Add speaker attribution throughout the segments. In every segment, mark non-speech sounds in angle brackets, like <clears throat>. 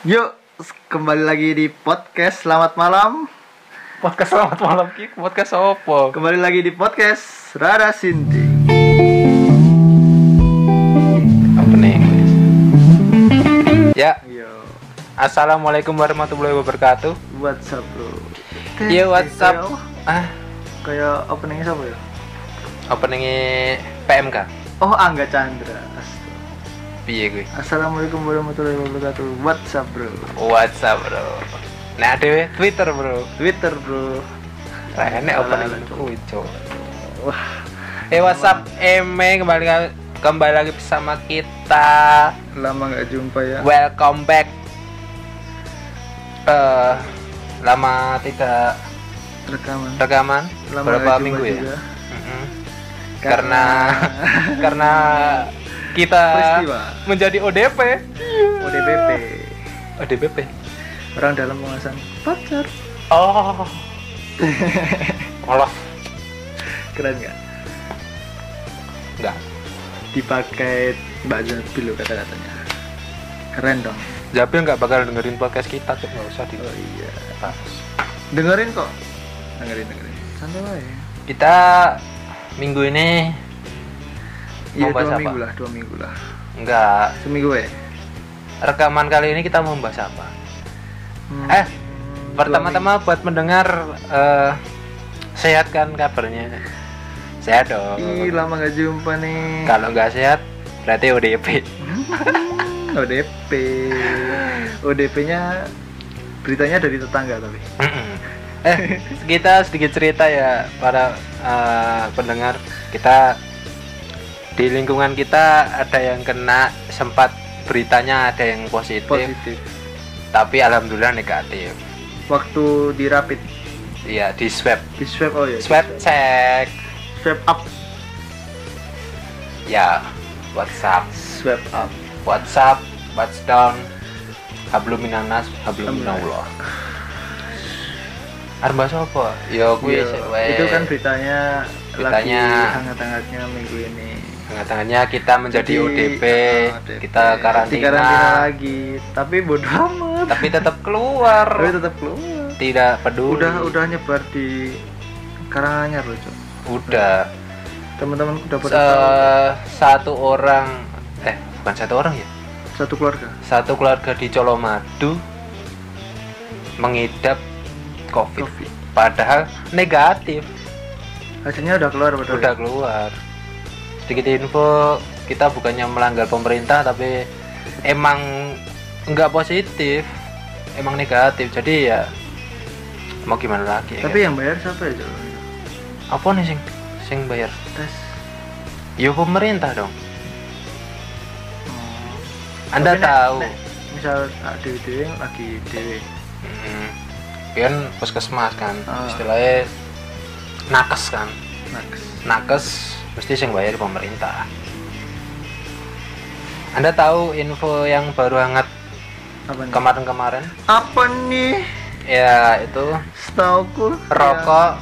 Speaker 1: Yuk, kembali lagi di podcast Selamat Malam.
Speaker 2: Podcast selamat malam Ki, podcast opo?
Speaker 1: Kembali lagi di podcast Rara Sinti.
Speaker 2: Apa nih? Ya,
Speaker 1: Yo,
Speaker 2: assalamualaikum warahmatullahi wabarakatuh.
Speaker 1: WhatsApp bro.
Speaker 2: Iya WhatsApp. Ah,
Speaker 1: kayak openingnya siapa ya?
Speaker 2: openingnya PMK.
Speaker 1: Oh, Angga Chandra.
Speaker 2: Piye gue?
Speaker 1: Assalamualaikum warahmatullahi wabarakatuh. WhatsApp bro.
Speaker 2: WhatsApp bro. Nah, dewe Twitter bro.
Speaker 1: Twitter bro.
Speaker 2: Opening
Speaker 1: salah,
Speaker 2: kuwi, Cok.
Speaker 1: Wah,
Speaker 2: Eh WhatsApp Eme kembali kembali lagi bersama kita.
Speaker 1: lama nggak jumpa ya.
Speaker 2: Welcome back. Eh, lama tidak
Speaker 1: Rekaman.
Speaker 2: rekaman
Speaker 1: Lama
Speaker 2: berapa minggu ya?
Speaker 1: juga.
Speaker 2: Mm-mm. karena karena <laughs> kita
Speaker 1: Peristiwa.
Speaker 2: menjadi ODP
Speaker 1: ODPP.
Speaker 2: ODPP
Speaker 1: Orang dalam pengawasan pacar.
Speaker 2: oh. Olof
Speaker 1: Keren nggak?
Speaker 2: enggak
Speaker 1: dipakai Mbak Zabil loh kata-katanya. Keren dong.
Speaker 2: Jabil nggak bakal dengerin podcast kita tuh nggak usah di
Speaker 1: oh iya. Dengerin kok. Dengerin dengerin. Santai aja.
Speaker 2: Kita minggu ini
Speaker 1: iya dua
Speaker 2: apa?
Speaker 1: minggu lah dua minggu lah.
Speaker 2: Enggak.
Speaker 1: Seminggu ya
Speaker 2: rekaman kali ini kita mau bahas apa?
Speaker 1: Hmm,
Speaker 2: eh pertama-tama buat mendengar eh, sehat kan kabarnya? Sehat dong.
Speaker 1: Ih lama gak jumpa nih.
Speaker 2: Kalau nggak sehat berarti ODP
Speaker 1: ODP ODP nya beritanya dari tetangga tapi.
Speaker 2: Eh kita sedikit cerita ya para eh, pendengar. Kita di lingkungan kita ada yang kena sempat beritanya ada yang positif,
Speaker 1: positif.
Speaker 2: Tapi alhamdulillah negatif.
Speaker 1: Waktu di rapid
Speaker 2: iya di swab.
Speaker 1: Di swab oh ya
Speaker 2: swab cek
Speaker 1: swab up?
Speaker 2: Ya WhatsApp.
Speaker 1: Swab up.
Speaker 2: WhatsApp watch down? Hablum minanas hablum minallah bahas apa? Ya kuwi
Speaker 1: Iya, itu kan beritanya,
Speaker 2: Beritanya.
Speaker 1: lagi hangat-hangatnya minggu ini
Speaker 2: Tengah-tengahnya kita menjadi
Speaker 1: Jadi,
Speaker 2: ODP,
Speaker 1: ah, ODP.
Speaker 2: kita karantina,
Speaker 1: karantina lagi tapi bodoh amat
Speaker 2: tapi tetap keluar,
Speaker 1: tapi tetap keluar
Speaker 2: tidak peduli.
Speaker 1: udah udah nyebar di Karanganyar loh cok
Speaker 2: Udah.
Speaker 1: teman-teman udah pada
Speaker 2: satu orang, eh bukan satu orang ya,
Speaker 1: satu keluarga
Speaker 2: satu keluarga di Colomadu mengidap COVID.
Speaker 1: Covid.
Speaker 2: Padahal negatif,
Speaker 1: hasilnya udah keluar padahal
Speaker 2: udah keluar. Sedikit info, kita bukannya melanggar pemerintah, tapi emang nggak positif, emang negatif. Jadi ya mau gimana lagi? ya
Speaker 1: tapi yang bayar siapa ya cok?
Speaker 2: Apa nih sing sing bayar?
Speaker 1: Tes.
Speaker 2: Ya pemerintah dong.
Speaker 1: Hmm.
Speaker 2: anda
Speaker 1: Tapi nek-
Speaker 2: tahu.
Speaker 1: nek misal ah, dewi dewi lagi dewi
Speaker 2: hmm, kan puskesmas kan
Speaker 1: Ah.
Speaker 2: istilahnya nakes kan.
Speaker 1: Nakes.
Speaker 2: Nakes mesti sing bayar pemerintah. Anda tahu info yang baru hangat kemarin-kemarin?
Speaker 1: Apa nih?
Speaker 2: Ya itu
Speaker 1: setauku
Speaker 2: rokok.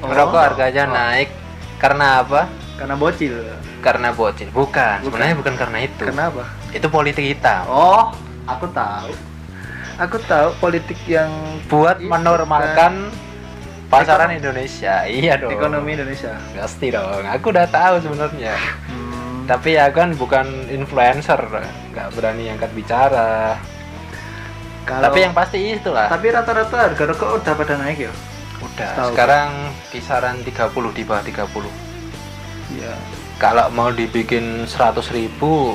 Speaker 1: Oh.
Speaker 2: rokok harganya
Speaker 1: Oh.
Speaker 2: naik. Karena apa?
Speaker 1: Karena bocil.
Speaker 2: Karena bocil. Bukan,
Speaker 1: Bukan.
Speaker 2: sebenarnya bukan karena itu.
Speaker 1: Kenapa
Speaker 2: itu politik hitam
Speaker 1: Oh, aku tahu. Aku tahu politik yang
Speaker 2: buat menormalkan pasaran Indonesia iya dong
Speaker 1: ekonomi Indonesia.
Speaker 2: pasti dong aku udah tahu sebenarnya
Speaker 1: Hmm,
Speaker 2: tapi ya kan bukan influencer nggak berani angkat bicara
Speaker 1: kalau,
Speaker 2: tapi yang pasti itulah
Speaker 1: tapi rata-rata harga rokok udah pada naik ya.
Speaker 2: udah
Speaker 1: tahu.
Speaker 2: sekarang kisaran 30 di bawah 30
Speaker 1: Iya.
Speaker 2: kalau mau dibikin 100 ribu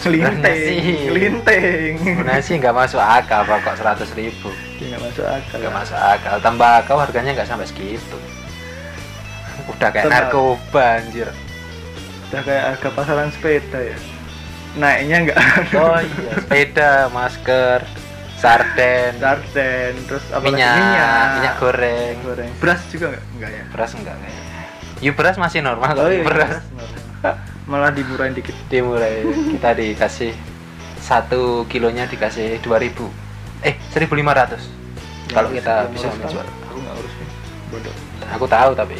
Speaker 2: Sih-
Speaker 1: gelinting.
Speaker 2: sebenarnya sih nggak masuk akal kok 100 ribu?
Speaker 1: Ya, nggak masuk akal.
Speaker 2: nggak masuk akal. Tembakau harganya nggak sampai segitu. Udah kayak
Speaker 1: Tembak-
Speaker 2: narkoba anjir.
Speaker 1: Udah kayak harga pasaran sepeda ya. Naiknya nggak
Speaker 2: oh iya sepeda masker sarden.
Speaker 1: Sarden, terus apa lagi?
Speaker 2: minyak,
Speaker 1: minyak,
Speaker 2: minyak goreng.
Speaker 1: Goreng. Beras juga nggak? Enggak ya.
Speaker 2: beras enggak kayaknya ya? Beras masih normal
Speaker 1: Oh iya,
Speaker 2: beras
Speaker 1: Malah dimurahin dikit.
Speaker 2: dimulai kita dikasih satu kilonya dikasih 2000 eh 1500 kalau kita bisa menjual.
Speaker 1: Aku nggak urus. Bodoh.
Speaker 2: aku tahu tapi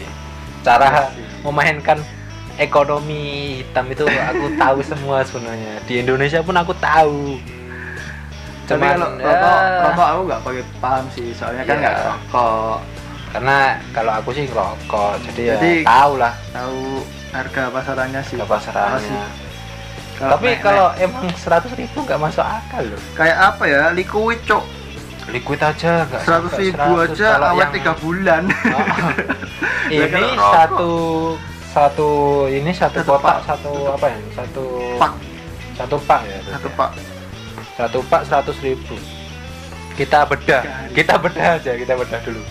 Speaker 2: cara
Speaker 1: Iya
Speaker 2: memainkan ekonomi hitam itu aku tahu semua sebenarnya di Indonesia pun aku tahu
Speaker 1: Tapi
Speaker 2: Cuman,
Speaker 1: kalau
Speaker 2: ya,
Speaker 1: rokok, rokok aku nggak pakai paham sih, soalnya kan
Speaker 2: Iya.
Speaker 1: nggak rokok.
Speaker 2: karena kalau aku sih ngerokok jadi,
Speaker 1: Jadi,
Speaker 2: ya tahu lah
Speaker 1: Tahu harga pasarannya sih. Apa
Speaker 2: pasarannya
Speaker 1: sih?
Speaker 2: tapi
Speaker 1: naik-
Speaker 2: kalau emang seratus ribu nggak masuk akal loh
Speaker 1: kayak apa ya? Liquid cok.
Speaker 2: liquid aja nggak
Speaker 1: Seratus ribu
Speaker 2: 100.
Speaker 1: aja awet
Speaker 2: yang-
Speaker 1: tiga bulan. <laughs>
Speaker 2: Oh.
Speaker 1: Ya, <laughs>
Speaker 2: ini satu satu ini satu,
Speaker 1: Satu
Speaker 2: kotak
Speaker 1: pak.
Speaker 2: satu apa ya satu
Speaker 1: Pak.
Speaker 2: satu pak ya
Speaker 1: Satu pak.
Speaker 2: satu pak seratus ribu kita bedah kita bedah aja kita bedah dulu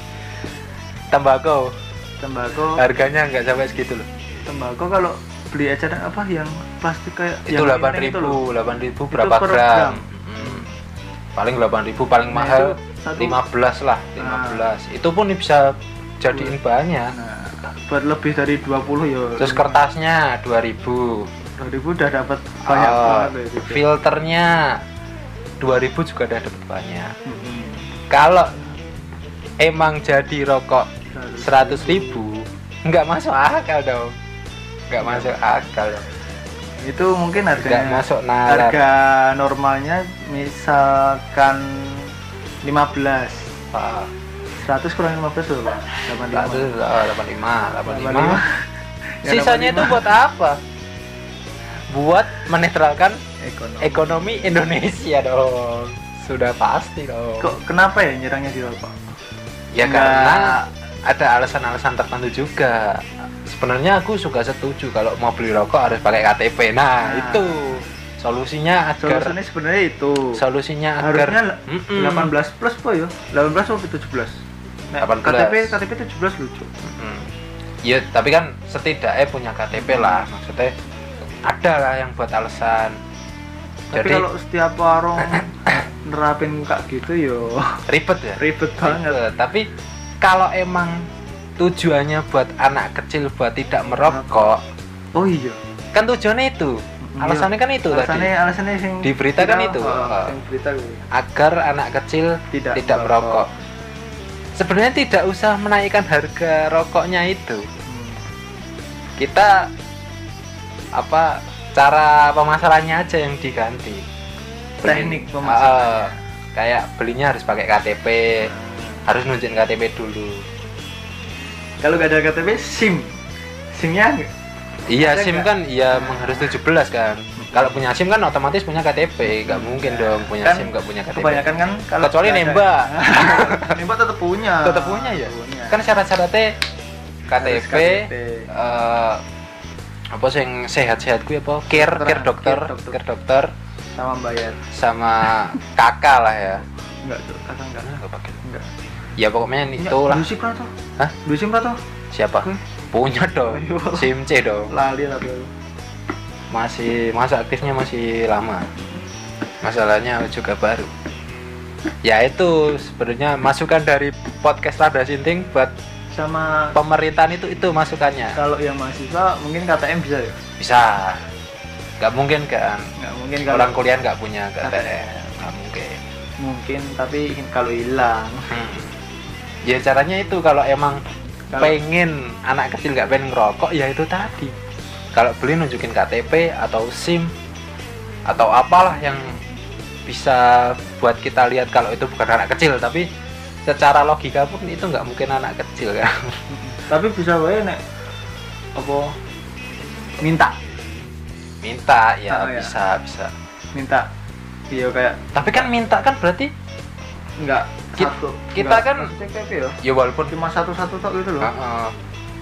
Speaker 2: tembakau
Speaker 1: Tembakau.
Speaker 2: harganya nggak sampai segitu loh
Speaker 1: Tembakau kalau beli aja apa yang plastik kayak
Speaker 2: itu delapan ribu delapan ribu berapa gram,
Speaker 1: gram.
Speaker 2: Mm. paling delapan ribu paling
Speaker 1: Nah,
Speaker 2: mahal lima belas lah lima belas. Itu pun bisa jadiin banyak.
Speaker 1: Nah, buat lebih dari 20 ya.
Speaker 2: terus kertasnya dua ribu.
Speaker 1: 2000 udah dapat banyak
Speaker 2: Oh,
Speaker 1: banget
Speaker 2: filternya 2000 juga udah dapat banyak.
Speaker 1: Mm-mm.
Speaker 2: kalau emang jadi rokok 100 ribu nggak masuk akal dong nggak masuk akal.
Speaker 1: Itu mungkin
Speaker 2: nggak
Speaker 1: harganya
Speaker 2: masuk nalar.
Speaker 1: harga normalnya misalkan 15
Speaker 2: Ah,
Speaker 1: 100 kurang 15 loh Pak. 85
Speaker 2: 100, oh, 85 85 <laughs>
Speaker 1: Ya,
Speaker 2: sisanya itu
Speaker 1: 85.
Speaker 2: buat apa? Buat menetralkan
Speaker 1: ekonomi.
Speaker 2: ekonomi Indonesia dong. Sudah pasti dong.
Speaker 1: Kok kenapa ya nyerangnya di rokok?
Speaker 2: ya
Speaker 1: Nggak-
Speaker 2: karena ada alasan-alasan tertentu juga sebenarnya aku suka setuju kalau mau beli rokok harus pakai KTP nah,
Speaker 1: Nah.
Speaker 2: itu solusinya agar
Speaker 1: Solusinya sebenarnya itu.
Speaker 2: solusinya agar
Speaker 1: Harusnya
Speaker 2: Mm-mm.
Speaker 1: 18 plus po ya? 18 atau 17? Nah,
Speaker 2: 18.
Speaker 1: KTP KTP 17 lucu.
Speaker 2: Mm. ya tapi kan setidaknya punya KTP lah maksudnya ada lah yang buat alasan
Speaker 1: Tapi
Speaker 2: jadi
Speaker 1: kalau setiap warung <coughs> nerapin kayak gitu yo
Speaker 2: ribet ya
Speaker 1: ribet banget.
Speaker 2: Ribet. tapi kalau emang tujuannya buat anak kecil buat tidak merokok
Speaker 1: Oh iya.
Speaker 2: kan tujuannya itu alasannya kan itu
Speaker 1: alasannya
Speaker 2: tadi
Speaker 1: alasannya yang
Speaker 2: Di berita kan itu.
Speaker 1: Oh, yang berita gue.
Speaker 2: agar anak kecil
Speaker 1: Tidak
Speaker 2: tidak, merokok. Sebenarnya tidak usah menaikkan harga rokoknya itu.
Speaker 1: Hmm.
Speaker 2: Kita apa cara pemasarannya aja yang diganti.
Speaker 1: Teknik
Speaker 2: Beli-
Speaker 1: pemasarannya.
Speaker 2: Ah, kayak belinya harus pakai KTP, harus nunjukin KTP dulu.
Speaker 1: Kalau gak ada KTP SIM. SIM-nya
Speaker 2: Iya, SIM
Speaker 1: nggak?
Speaker 2: kan iya harus 17 kan. Kalau punya SIM kan otomatis punya KTP, nggak mungkin dong punya
Speaker 1: Kan
Speaker 2: SIM nggak punya KTP.
Speaker 1: kebanyakan kan kalau
Speaker 2: Kecuali nembak. <laughs>
Speaker 1: nembak tetap punya.
Speaker 2: Tetap punya ya.
Speaker 1: Punya.
Speaker 2: Kan syarat-syaratnya KTP,
Speaker 1: KTP.
Speaker 2: eh, apa sih yang sehat-sehat gue apa? Care, care dokter,
Speaker 1: care dokter.
Speaker 2: care dokter
Speaker 1: sama bayar.
Speaker 2: sama kakak lah ya.
Speaker 1: Enggak tuh, kata enggak.
Speaker 2: Nggak pakai. Ya pokoknya itulah.
Speaker 1: Dua SIM tuh.
Speaker 2: Hah?
Speaker 1: Dua SIM tuh.
Speaker 2: Siapa?
Speaker 1: Gue.
Speaker 2: Punya dong. SIM C dong.
Speaker 1: Lali aku.
Speaker 2: Masih masa aktifnya masih lama. Masalahnya juga baru. Ya itu sebenarnya masukan dari podcast Rada Sinting buat
Speaker 1: Sama
Speaker 2: pemerintahan itu itu masukannya.
Speaker 1: kalau yang mahasiswa mungkin KTM bisa ya?
Speaker 2: Bisa. Nggak mungkin kan.
Speaker 1: Nggak mungkin kalau
Speaker 2: Orang kuliah nggak punya KTM. Nggak mungkin.
Speaker 1: mungkin tapi kalau hilang
Speaker 2: Hmm. Ya caranya itu kalau emang
Speaker 1: Kalau-
Speaker 2: pengen anak kecil nggak pengen ngerokok ya itu tadi. Kalau beli nunjukin KTP atau SIM atau apalah yang bisa buat kita lihat kalau itu bukan anak kecil tapi secara logika pun itu nggak mungkin anak kecil kan. <laughs>
Speaker 1: tapi bisa wae nek apa minta
Speaker 2: Minta ya
Speaker 1: Oh, ya.
Speaker 2: bisa bisa.
Speaker 1: minta iya kayak
Speaker 2: Tapi kan minta kan berarti
Speaker 1: enggak
Speaker 2: Ki-
Speaker 1: satu.
Speaker 2: kita
Speaker 1: enggak.
Speaker 2: kan-
Speaker 1: ya
Speaker 2: ya walaupun
Speaker 1: cuma satu satu tok gitu loh.
Speaker 2: Heeh.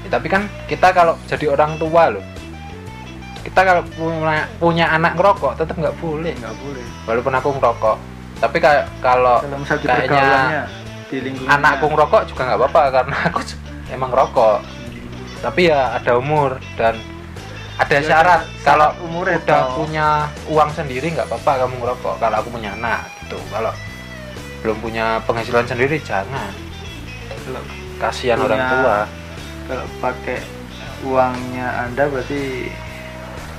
Speaker 2: Ya, tapi kan kita kalau jadi orang tua loh kita kalau punya, punya anak ngerokok tetap nggak boleh.
Speaker 1: Nggak boleh.
Speaker 2: Walaupun aku ngerokok tapi kayak kalau kayaknya
Speaker 1: di
Speaker 2: anakku ngerokok juga nggak apa-apa karena aku <laughs> emang ngerokok. Tapi ya ada umur dan ada
Speaker 1: Ya,
Speaker 2: syarat. kalau
Speaker 1: umurnya
Speaker 2: udah punya uang sendiri nggak apa-apa kamu ngerokok kalau aku punya anak gitu. Kalau belum punya penghasilan sendiri jangan
Speaker 1: kalau,
Speaker 2: kasihan
Speaker 1: Punya-
Speaker 2: orang tua
Speaker 1: kalau pakai uangnya anda berarti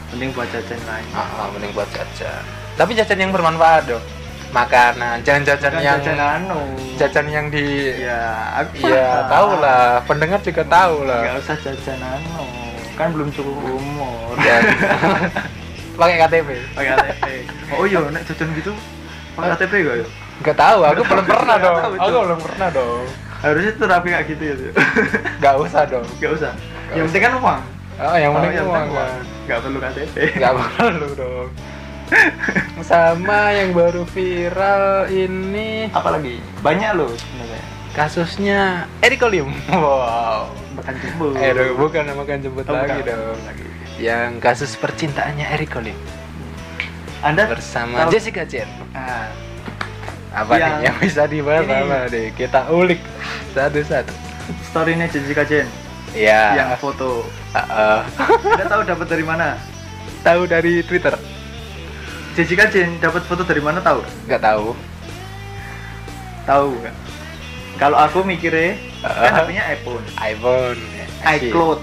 Speaker 1: mending buat jajan lain
Speaker 2: Ah, ah, mending buat jajan. Tapi jajan yang bermanfaat dong. Makanan, jangan jajan
Speaker 1: Bukan
Speaker 2: yang
Speaker 1: jajan anu
Speaker 2: jajan yang di
Speaker 1: ya aku paham.
Speaker 2: tahu lah. Pendengar juga tahu
Speaker 1: nggak
Speaker 2: lah.
Speaker 1: usah jajan anu kan belum cukup umur
Speaker 2: Dan <laughs> pakai KTP.
Speaker 1: pakai KTP oh iya nek jajan gitu Pak KTP gak ya?
Speaker 2: Nggak tahu aku belum pernah dong aku belum pernah dong
Speaker 1: Harusnya tuh rapi kayak gitu ya tuh.
Speaker 2: nggak usah dong
Speaker 1: Gak usah. Yang penting kan uang.
Speaker 2: oh yang
Speaker 1: Oh,
Speaker 2: penting
Speaker 1: yang
Speaker 2: uang kan
Speaker 1: Gak perlu KTP.
Speaker 2: nggak perlu dong sama yang baru viral ini
Speaker 1: Apalagi banyak loh sebenarnya.
Speaker 2: kasusnya Erikolium wow
Speaker 1: Makan jemput.
Speaker 2: eh dong, bukan makan jemput
Speaker 1: Oh,
Speaker 2: lagi
Speaker 1: bukan.
Speaker 2: dong
Speaker 1: Lagi.
Speaker 2: yang kasus percintaannya Erikolium
Speaker 1: Anda
Speaker 2: bersama
Speaker 1: tahu-
Speaker 2: Jessica Chen
Speaker 1: Ah,
Speaker 2: apa
Speaker 1: Yang-
Speaker 2: nih? Yang bisa dibahas
Speaker 1: ini-
Speaker 2: apa deh kita ulik satu-satu.
Speaker 1: Story-nya Jessica Chen
Speaker 2: ya
Speaker 1: yang foto.
Speaker 2: uh, uh,
Speaker 1: Anda tahu dapat dari mana?
Speaker 2: tahu dari Twitter.
Speaker 1: Jessica Chen dapat foto dari mana tahu?
Speaker 2: nggak tahu.
Speaker 1: Tahu nggak? Kalau aku mikirnya kan
Speaker 2: Ah.
Speaker 1: HP-nya iPhone,
Speaker 2: iPhone.
Speaker 1: iCloud,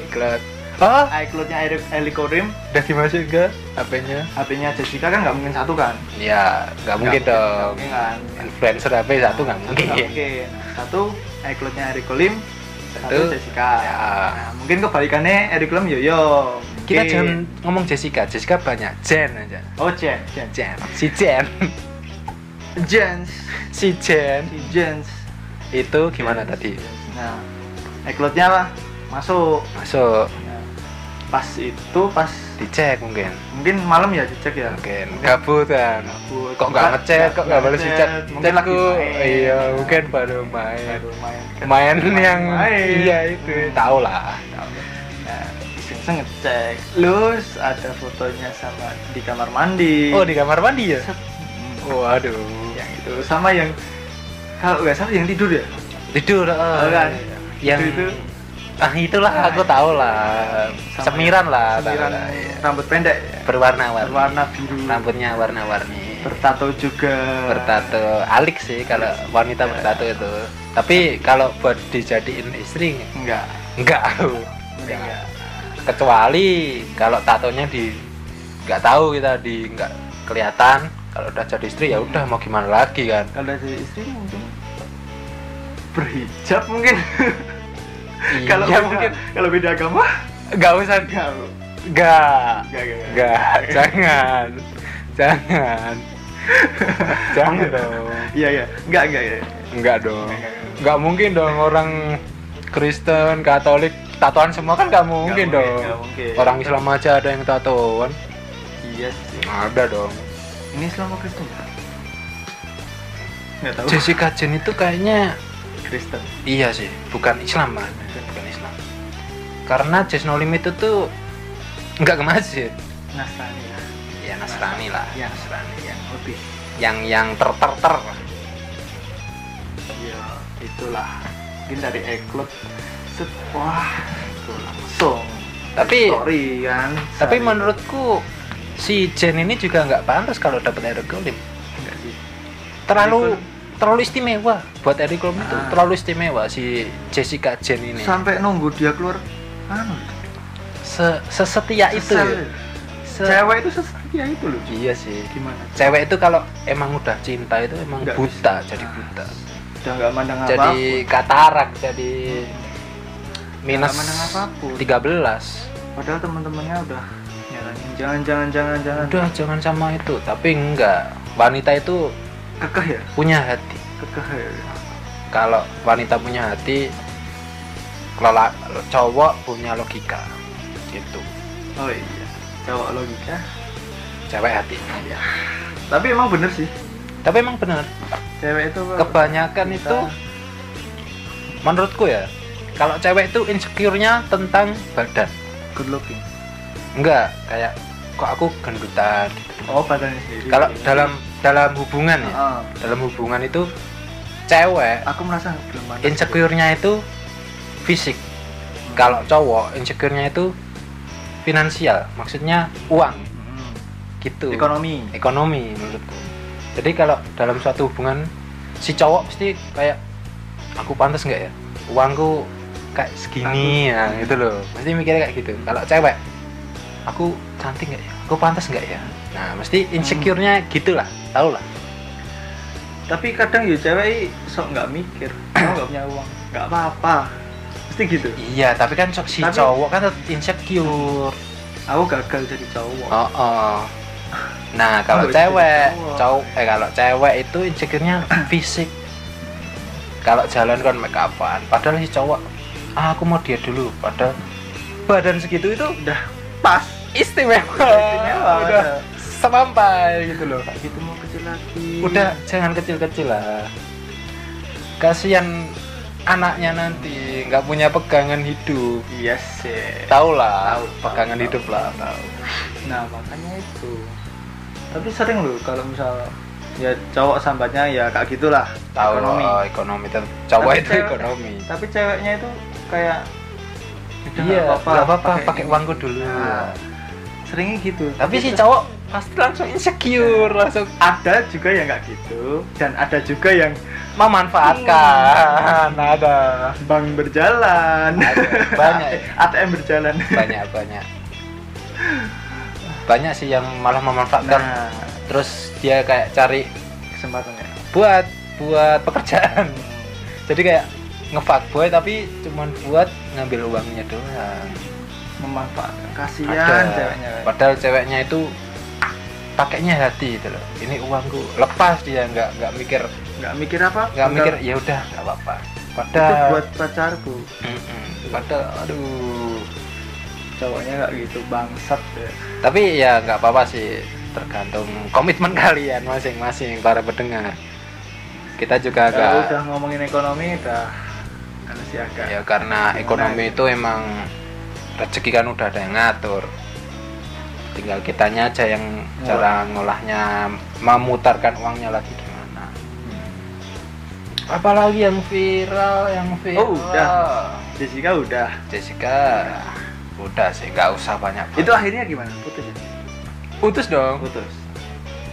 Speaker 2: iCloud oh
Speaker 1: iCloud-nya Eric Elikorim,
Speaker 2: udah dimasukin ke HP-nya
Speaker 1: HP-nya Jessica kan nggak mungkin satu kan?
Speaker 2: ya nggak mungkin dong
Speaker 1: mungkin kan?
Speaker 2: influencer HP satu nggak mungkin
Speaker 1: Nggak mungkin. Satu iCloud-nya Eric Kolim, satu
Speaker 2: Satu,
Speaker 1: Jessica.
Speaker 2: ya.
Speaker 1: Nah, mungkin kebalikannya Eric Kolim Yoyo.
Speaker 2: kita
Speaker 1: Mungkin.
Speaker 2: jangan ngomong Jessica Jessica banyak Jen aja
Speaker 1: Oh Jen, Jen,
Speaker 2: Jen si Jen
Speaker 1: Jens,
Speaker 2: si Jen
Speaker 1: si Jens.
Speaker 2: itu gimana tadi
Speaker 1: Nah, iCloud-nya lah masuk.
Speaker 2: masuk
Speaker 1: pas itu pas
Speaker 2: dicek mungkin
Speaker 1: mungkin malam ya dicek ya.
Speaker 2: mungkin gabut kan
Speaker 1: Gabut.
Speaker 2: kok nggak ngechat kok nggak balas chat
Speaker 1: Mungkin main.
Speaker 2: iya mungkin baru main
Speaker 1: Baru main.
Speaker 2: main yang
Speaker 1: Main.
Speaker 2: iya itu tahu lah
Speaker 1: Nah, iseng ngecek. Lus ada fotonya sama di kamar mandi.
Speaker 2: oh di kamar mandi ya waduh
Speaker 1: yang itu sama yang kalau nggak salah yang tidur ya
Speaker 2: tidur oh,
Speaker 1: Oh, kan?
Speaker 2: yang
Speaker 1: Itu- itu.
Speaker 2: Ah itulah
Speaker 1: Nah,
Speaker 2: aku tahu lah.
Speaker 1: Sama
Speaker 2: semiran lah
Speaker 1: semiran
Speaker 2: lah, iya.
Speaker 1: rambut pendek. Ya.
Speaker 2: berwarna-warni.
Speaker 1: Berwarna biru.
Speaker 2: Rambutnya warna-warni.
Speaker 1: Bertato juga.
Speaker 2: Bertato. Alik sih kalau wanita bertato itu. Tapi kalau buat dijadiin istri
Speaker 1: enggak.
Speaker 2: enggak.
Speaker 1: Enggak.
Speaker 2: Kecuali kalau tatonya di nggak tahu kita di nggak kelihatan. Kalau udah jadi istri ya udah mau gimana lagi kan?
Speaker 1: Kalau jadi istri mungkin berhijab mungkin <laughs> kalau
Speaker 2: Iya,
Speaker 1: beda,
Speaker 2: mungkin
Speaker 1: kalau beda agama?
Speaker 2: Nggak usah. Nggak
Speaker 1: enggak enggak
Speaker 2: nggak jangan. Jangan. Jangan dong.
Speaker 1: iya. Iya enggak enggak ya
Speaker 2: nggak dong.
Speaker 1: Nggak, nggak
Speaker 2: mungkin dong orang Kristen Katolik tatoan semua kan nggak mungkin
Speaker 1: mungkin,
Speaker 2: dong.
Speaker 1: nggak mungkin.
Speaker 2: orang Islam aja ada yang tatoan.
Speaker 1: Iya sih.
Speaker 2: Ada dong.
Speaker 1: Ini Islam atau Kristen ya? Nggak tahu.
Speaker 2: Jessica Jen itu kayaknya
Speaker 1: Kristen.
Speaker 2: Iya sih, bukan Islam kan. Karena Jazz No Limit itu tuh nggak ke masjid,
Speaker 1: Nasrani lah
Speaker 2: ya Nasrani lah,
Speaker 1: Yang-
Speaker 2: Nasrani.
Speaker 1: yang lebih
Speaker 2: Yang yang ter ter ter.
Speaker 1: ya itulah mungkin dari set wah itu langsung
Speaker 2: Tapi
Speaker 1: story kan
Speaker 2: tapi
Speaker 1: Sehari-
Speaker 2: menurutku si Jen ini juga nggak pantas kalau dapat Eric Golim.
Speaker 1: enggak sih
Speaker 2: Terlalu terlalu istimewa buat Eric Golim itu
Speaker 1: Ah.
Speaker 2: terlalu istimewa si Jessica Jen ini.
Speaker 1: sampai nunggu dia keluar anu
Speaker 2: Se sesetia itu. Se-
Speaker 1: cewek itu sesetia itu loh
Speaker 2: Iya sih.
Speaker 1: gimana?
Speaker 2: Cewek itu kalau emang udah cinta itu emang
Speaker 1: Nggak
Speaker 2: buta,
Speaker 1: bisa.
Speaker 2: jadi buta.
Speaker 1: udah nggak mandang
Speaker 2: jadi
Speaker 1: apa pun.
Speaker 2: katarak jadi minus
Speaker 1: apa pun.
Speaker 2: 13
Speaker 1: padahal teman-temannya udah nyaranin jangan jangan jangan jangan.
Speaker 2: Udah jangan sama itu. Tapi enggak wanita itu
Speaker 1: kekeh ya?
Speaker 2: punya hati.
Speaker 1: Kekeh ya?
Speaker 2: Kalau wanita punya hati kalau la- cowok punya logika gitu.
Speaker 1: Oh iya cowok logika.
Speaker 2: Cewek hati.
Speaker 1: Iya. tapi emang bener sih.
Speaker 2: Tapi emang benar
Speaker 1: cewek itu
Speaker 2: kebanyakan
Speaker 1: Kita-
Speaker 2: itu menurutku ya kalau cewek itu insecure-nya tentang badan.
Speaker 1: Good looking.
Speaker 2: Enggak kayak kok aku gendutan
Speaker 1: oh badannya sendiri.
Speaker 2: Kalau dalam dalam hubungan ya
Speaker 1: Ah,
Speaker 2: dalam hubungan itu cewek
Speaker 1: aku merasa
Speaker 2: insecure-nya itu fisik. Kalau cowok insecure-nya itu finansial maksudnya uang.
Speaker 1: Hmm.
Speaker 2: gitu.
Speaker 1: Ekonomi.
Speaker 2: Ekonomi menurutku. Jadi kalau dalam suatu hubungan si cowok pasti kayak aku pantas nggak ya? Uangku kayak segini ya gitu loh. Mesti mikirnya kayak gitu. Kalau cewek aku cantik nggak ya? Aku pantas nggak ya? Nah mesti insecure-nya gitulah tau lah
Speaker 1: tapi kadang ya cewek sok nggak mikir <coughs> nggak punya uang. Nggak apa-apa pasti gitu
Speaker 2: iya tapi kan si
Speaker 1: Tapi-
Speaker 2: cowok kan insecure
Speaker 1: aku gagal jadi cowok
Speaker 2: oh, oh. <laughs> Nah, kalau
Speaker 1: Oh,
Speaker 2: cewek,
Speaker 1: cowok.
Speaker 2: cowok eh kalau cewek itu insecure-nya <clears throat> fisik. Kalau jalan kan make upan, padahal si cowok ah, aku mau dia dulu, padahal badan segitu itu
Speaker 1: udah pas
Speaker 2: istimewa.
Speaker 1: Istimewa,
Speaker 2: udah sampai gitu loh.
Speaker 1: Gitu mau kecil lagi
Speaker 2: Udah jangan kecil-kecil lah. Kasihan anaknya nanti nggak punya pegangan hidup.
Speaker 1: iya sih
Speaker 2: Tahu lah,
Speaker 1: Tahu,
Speaker 2: pegangan
Speaker 1: tahu,
Speaker 2: hidup
Speaker 1: tahu,
Speaker 2: lah.
Speaker 1: tahu. nah makanya itu tapi sering loh kalau misal ya cowok sambatnya ya kayak gitulah
Speaker 2: Tahu
Speaker 1: ekonomi
Speaker 2: oh, ekonomi cowok
Speaker 1: Tapi
Speaker 2: itu
Speaker 1: cewek-
Speaker 2: ekonomi.
Speaker 1: tapi ceweknya itu kayak "Udah,
Speaker 2: Iya,
Speaker 1: nggak
Speaker 2: apa-apa, pakai uangku dulu.
Speaker 1: Nah, seringnya gitu
Speaker 2: Tapi si
Speaker 1: terus
Speaker 2: cowok pasti langsung insecure, langsung
Speaker 1: ada juga yang nggak gitu dan ada juga yang
Speaker 2: memanfaatkan. Ada.
Speaker 1: Bank berjalan.
Speaker 2: Ada, banyak. <laughs>
Speaker 1: ATM berjalan.
Speaker 2: Banyak banyak. Banyak sih yang malah memanfaatkan.
Speaker 1: nah.
Speaker 2: Terus dia kayak cari
Speaker 1: kesempatannya
Speaker 2: buat buat pekerjaan. Jadi kayak ngefuck boy tapi cuman buat ngambil uangnya doang.
Speaker 1: memanfaatkan kasihan ceweknya.
Speaker 2: Padahal ceweknya itu pakainya hati gitu loh. Ini uangku lepas dia nggak nggak mikir
Speaker 1: nggak mikir apa
Speaker 2: nggak
Speaker 1: Enggak,
Speaker 2: mikir ya udah nggak apa-apa.
Speaker 1: itu
Speaker 2: Padahal
Speaker 1: buat pacarku
Speaker 2: Mm-mm. padahal aduh.
Speaker 1: cowoknya nggak gitu bangsat ya
Speaker 2: Tapi ya nggak apa-apa sih tergantung komitmen <laughs> kalian masing-masing para pendengar. Kita juga
Speaker 1: kalau
Speaker 2: agak
Speaker 1: udah ngomongin ekonomi udah sih agak
Speaker 2: ya karena ekonomi itu emang rezeki kan udah ada yang ngatur tinggal kitanya aja yang
Speaker 1: Ngolah.
Speaker 2: cara ngolahnya memutarkan uangnya lagi gimana. Apalagi yang viral yang viral.
Speaker 1: Oh, udah. Jessica udah.
Speaker 2: Jessica. Udah sih nggak usah banyak
Speaker 1: itu akhirnya gimana? Putus ya?
Speaker 2: Putus dong.
Speaker 1: Putus.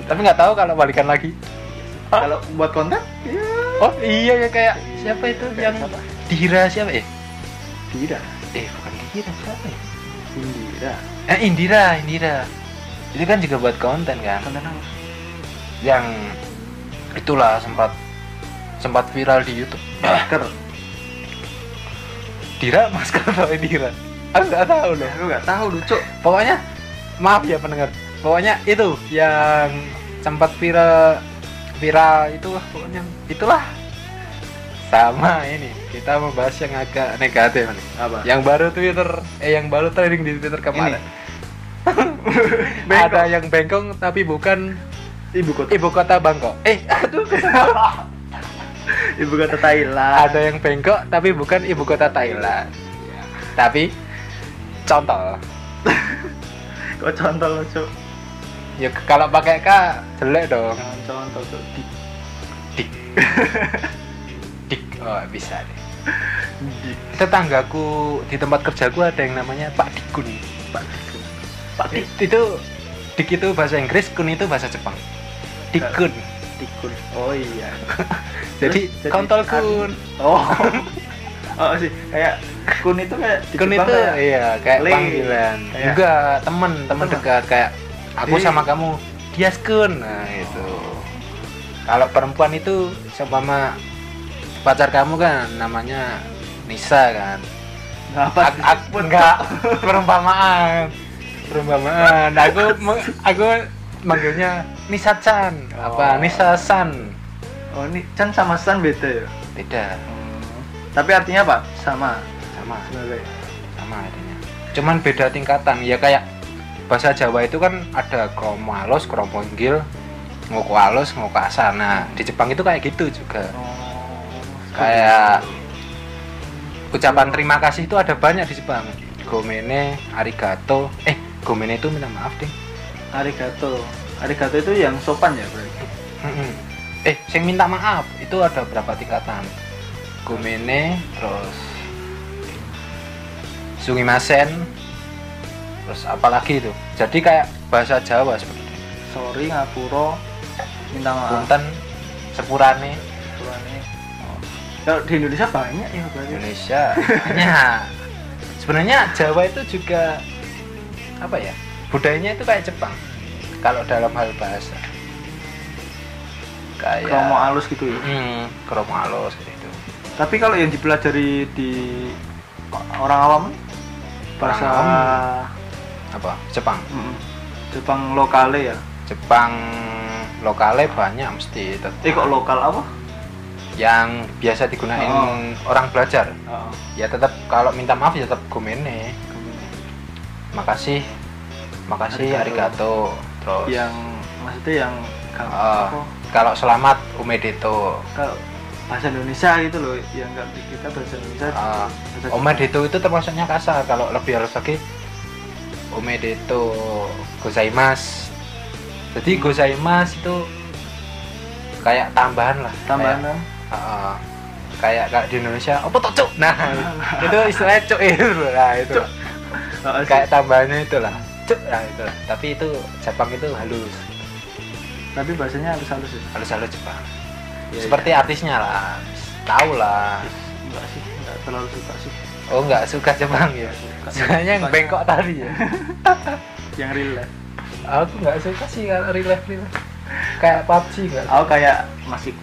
Speaker 2: Tapi nggak tahu kalau balikan lagi. Hah?
Speaker 1: kalau buat kontak ya
Speaker 2: oh iya ya kayak siapa itu
Speaker 1: Kayak
Speaker 2: yang
Speaker 1: siapa?
Speaker 2: Dira siapa eh
Speaker 1: tidak
Speaker 2: eh bukan Dira siapa ya?
Speaker 1: Indira
Speaker 2: eh Indira Indira. Itu kan juga buat konten kan?
Speaker 1: Konten apa?
Speaker 2: Yang itulah sempat sempat viral di YouTube.
Speaker 1: Masker.
Speaker 2: Dira masker atau Indira? Aku nggak tahu loh.
Speaker 1: Aku nggak tahu lucu.
Speaker 2: Pokoknya maaf ya pendengar. Pokoknya itu yang sempat viral viral itu pokoknya itulah. Sama ini kita membahas yang agak negatif nih.
Speaker 1: Apa?
Speaker 2: Yang baru Twitter eh yang baru trending di Twitter kemarin.
Speaker 1: Bengkok. <laughs>
Speaker 2: ada yang bengkong tapi bukan
Speaker 1: ibu kota.
Speaker 2: ibu kota Bangkok. Eh aduh <laughs>
Speaker 1: ibu kota Thailand.
Speaker 2: Ada yang bengkok tapi bukan ibu kota Thailand. Tapi contoh. <laughs>
Speaker 1: Kok contoh lucu
Speaker 2: ya kalau pakai K jelek dong.
Speaker 1: Jangan contoh tuh di
Speaker 2: dik. Dik. Oh bisa deh. Tetanggaku di tempat kerjaku ada yang namanya Pak Dikun.
Speaker 1: Pak Dikun
Speaker 2: Pak Dik itu dik itu bahasa Inggris kun itu bahasa Jepang. Dikun.
Speaker 1: Dikun. Oh iya. <laughs>
Speaker 2: Jadi
Speaker 1: jadi
Speaker 2: kontol kun.
Speaker 1: Oh. <laughs> Oh sih. Kayak kun itu kayak di
Speaker 2: kun
Speaker 1: Jepang
Speaker 2: itu
Speaker 1: kayak
Speaker 2: iya kayak
Speaker 1: le.
Speaker 2: panggilan.
Speaker 1: Kayak-
Speaker 2: enggak temen temen
Speaker 1: Temen.
Speaker 2: dekat kayak aku
Speaker 1: Eh.
Speaker 2: sama kamu Dias kun. Nah itu. Kalau perempuan itu seumpama pacar kamu kan namanya Nisa kan.
Speaker 1: Apa
Speaker 2: Ak- ak- enggak <laughs> perumpamaan perumpamaan. Aku aku manggilnya Nisa Chan apa?
Speaker 1: Oh.
Speaker 2: Nisa San
Speaker 1: oh ini Chan sama San beda ya?
Speaker 2: Beda.
Speaker 1: Tapi artinya apa? Sama.
Speaker 2: Sama.
Speaker 1: Sebenarnya.
Speaker 2: Sama artinya. Cuman beda tingkatan. Ya kayak bahasa Jawa itu kan ada kromo halus kromo inggil ngoko halus ngoko asal nah di Jepang itu kayak gitu juga.
Speaker 1: Oh.
Speaker 2: Kayak ucapan terima kasih itu ada banyak di Jepang. Gomene arigato. Eh gomene itu minta maaf deh
Speaker 1: arigato arigato itu yang sopan ya berarti
Speaker 2: Mm-mm. Eh, yang minta maaf itu ada berapa tingkatan? Gomene, terus Sungimasen, terus apalagi itu. Jadi kayak bahasa Jawa seperti itu.
Speaker 1: sorry ngapuro minta maaf
Speaker 2: Punten, Sepurane,
Speaker 1: Kurangnya. Oh. kalau di Indonesia banyak ya berarti
Speaker 2: Indonesia. Banyak. <laughs> Sebenarnya Jawa itu juga apa ya? Budayanya itu kayak Jepang. Kalau dalam hal bahasa. Kayak
Speaker 1: kromo halus gitu ya
Speaker 2: Hmm, kromo halus gitu.
Speaker 1: tapi kalau yang dipelajari di orang awam bahasa
Speaker 2: Orang Apa? Jepang.
Speaker 1: Mm, Jepang lokale ya
Speaker 2: Jepang lokalnya banyak mesti tetap.
Speaker 1: Eh kok lokal apa?
Speaker 2: yang biasa digunain
Speaker 1: Oh.
Speaker 2: orang belajar
Speaker 1: Heeh.
Speaker 2: ya tetap kalau minta maaf ya tetap gomene makasih. Makasih arigato, terus?
Speaker 1: Yang maksudnya yang kalau apa,
Speaker 2: kalau selamat umedeto
Speaker 1: kalau bahasa Indonesia gitu loh yang nggak kita bahasa Indonesia.
Speaker 2: Ah,
Speaker 1: bahasa
Speaker 2: umedeto itu termasuknya kasar. Kalau lebih halus lagi umedeto gozaimasu. Jadi gozaimasu itu kayak tambahan lah
Speaker 1: tambahan
Speaker 2: kayak, ah, kayak kayak di Indonesia apa tuh cuk? Nah <laughs> itu istilahnya cuk <laughs> itu. Lah itu.
Speaker 1: Cuk. Sih.
Speaker 2: kayak tambahannya itu lah cuk lah itu lah. tapi itu Jepang itu halus.
Speaker 1: Tapi bahasanya halus halus ya?
Speaker 2: Halus-halus Jepang.
Speaker 1: Iya,
Speaker 2: seperti artisnya lah. Tahu lah
Speaker 1: enggak sih enggak terlalu suka sih.
Speaker 2: Oh nggak suka Jepang ya? Soalnya yang bengkok tadi ya. <laughs>
Speaker 1: Yang real life.
Speaker 2: Aku nggak suka sih kalau real life real life. kayak PUBG nggak
Speaker 1: aku kayak masih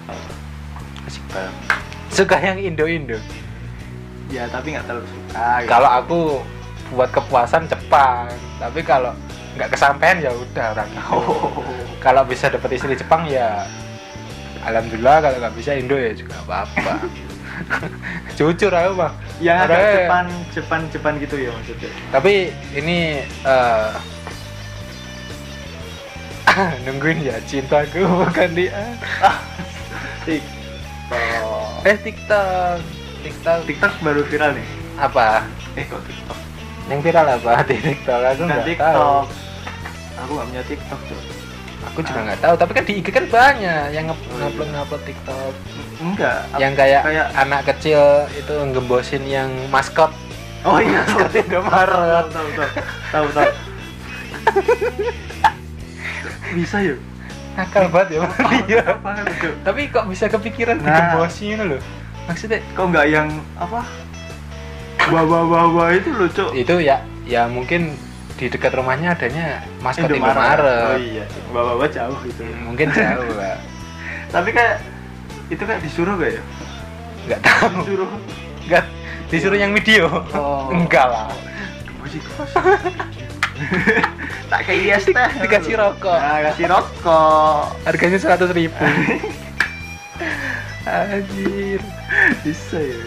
Speaker 2: asik banget suka yang Indo Indo
Speaker 1: ya tapi nggak terlalu suka gitu.
Speaker 2: kalau aku buat kepuasan Jepang. Tapi kalau nggak kesampaian ya udah orang
Speaker 1: oh.
Speaker 2: kalau bisa dapat istri Jepang ya alhamdulillah kalau nggak bisa Indo ya juga nggak apa-apa. <laughs> Jujur aku bang.
Speaker 1: Yang agak
Speaker 2: Ada-
Speaker 1: Jepang Jepang Jepang gitu ya maksudnya.
Speaker 2: Tapi ini eh, <laughs> nungguin ya cintaku <laughs> bukan dia.
Speaker 1: TikTok.
Speaker 2: Eh TikTok. TikTok.
Speaker 1: TikTok baru viral nih.
Speaker 2: Apa?
Speaker 1: Eh kok TikTok
Speaker 2: yang viral apa? <laughs> Di TikTok aku nggak tahu.
Speaker 1: Aku nggak punya TikTok tuh
Speaker 2: aku juga nggak tahu tapi kan di IG kan banyak yang nge- ngupload ngupload TikTok.
Speaker 1: Enggak
Speaker 2: yang kayak,
Speaker 1: kayak
Speaker 2: anak kecil itu ngembosin yang maskot.
Speaker 1: Oh iya. <laughs>
Speaker 2: Maskot Indomaret
Speaker 1: tahu tahu tahu. Tahu bisa ya?
Speaker 2: Nakal banget ya iya.
Speaker 1: itu
Speaker 2: tapi kok bisa kepikiran
Speaker 1: Nah.
Speaker 2: loh? Maksudnya
Speaker 1: kok nggak yang apa bawa bawa itu loh cok
Speaker 2: itu ya ya mungkin di dekat rumahnya adanya maskot
Speaker 1: oh
Speaker 2: Indomaret
Speaker 1: iya bawa bawa jauh gitu
Speaker 2: mungkin jauh <laughs> lah
Speaker 1: tapi kayak itu kayak disuruh gak ya?
Speaker 2: Nggak tahu.
Speaker 1: Disuruh?
Speaker 2: Nggak. Disuruh yang video?
Speaker 1: Oh.
Speaker 2: enggak lah.
Speaker 1: Musik kos. <laughs> tak kayak yes teh.
Speaker 2: Dikasih rokok.
Speaker 1: nah, kasih rokok.
Speaker 2: Harganya seratus ribu. <laughs> Anjir.
Speaker 1: Bisa ya